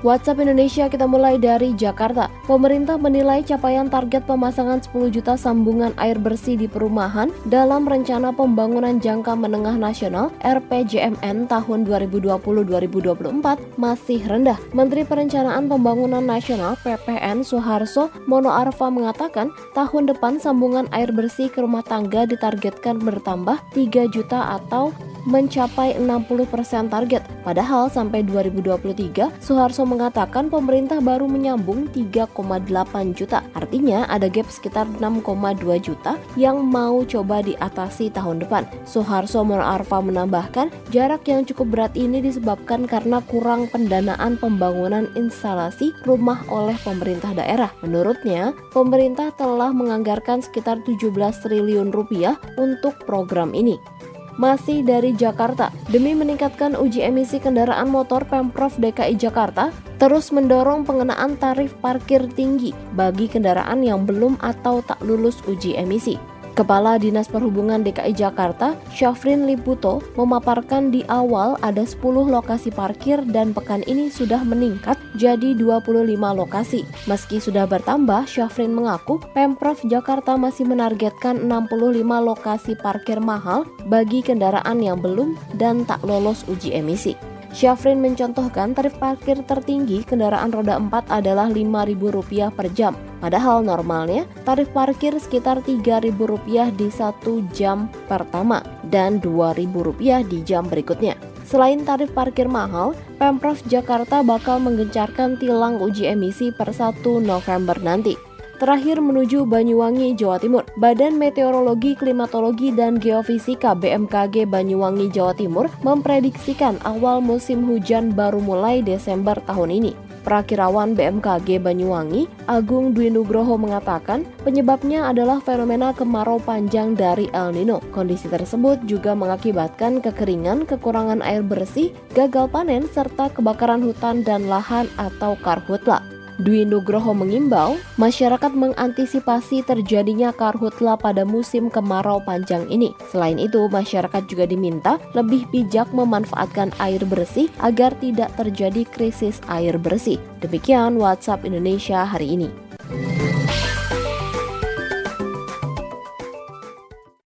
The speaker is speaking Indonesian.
WhatsApp Indonesia kita mulai dari Jakarta. Pemerintah menilai capaian target pemasangan 10 juta sambungan air bersih di perumahan dalam rencana pembangunan jangka menengah nasional RPJMN tahun 2020-2024 masih rendah. Menteri Perencanaan Pembangunan Nasional PPN Soeharto Mono Arfa mengatakan tahun depan sambungan air bersih ke rumah tangga ditargetkan bertambah 3 juta atau mencapai 60% target. Padahal sampai 2023, Soeharto mengatakan pemerintah baru menyambung 3,8 juta. Artinya ada gap sekitar 6,2 juta yang mau coba diatasi tahun depan. Soeharto Arfa menambahkan, jarak yang cukup berat ini disebabkan karena kurang pendanaan pembangunan instalasi rumah oleh pemerintah daerah. Menurutnya, pemerintah telah menganggarkan sekitar 17 triliun rupiah untuk program ini masih dari Jakarta. Demi meningkatkan uji emisi kendaraan motor, Pemprov DKI Jakarta terus mendorong pengenaan tarif parkir tinggi bagi kendaraan yang belum atau tak lulus uji emisi. Kepala Dinas Perhubungan DKI Jakarta, Syafrin Liputo, memaparkan di awal ada 10 lokasi parkir dan pekan ini sudah meningkat jadi 25 lokasi. Meski sudah bertambah, Syafrin mengaku Pemprov Jakarta masih menargetkan 65 lokasi parkir mahal bagi kendaraan yang belum dan tak lolos uji emisi. Syafrin mencontohkan tarif parkir tertinggi kendaraan roda 4 adalah Rp5.000 per jam. Padahal normalnya tarif parkir sekitar Rp3.000 di satu jam pertama dan Rp2.000 di jam berikutnya. Selain tarif parkir mahal, Pemprov Jakarta bakal menggencarkan tilang uji emisi per 1 November nanti. Terakhir menuju Banyuwangi, Jawa Timur. Badan Meteorologi, Klimatologi, dan Geofisika BMKG Banyuwangi, Jawa Timur memprediksikan awal musim hujan baru mulai Desember tahun ini. Prakirawan BMKG Banyuwangi, Agung Dwi Nugroho mengatakan penyebabnya adalah fenomena kemarau panjang dari El Nino. Kondisi tersebut juga mengakibatkan kekeringan, kekurangan air bersih, gagal panen, serta kebakaran hutan dan lahan atau karhutla. Dwi Nugroho mengimbau masyarakat mengantisipasi terjadinya karhutla pada musim kemarau panjang ini. Selain itu, masyarakat juga diminta lebih bijak memanfaatkan air bersih agar tidak terjadi krisis air bersih. Demikian WhatsApp Indonesia hari ini.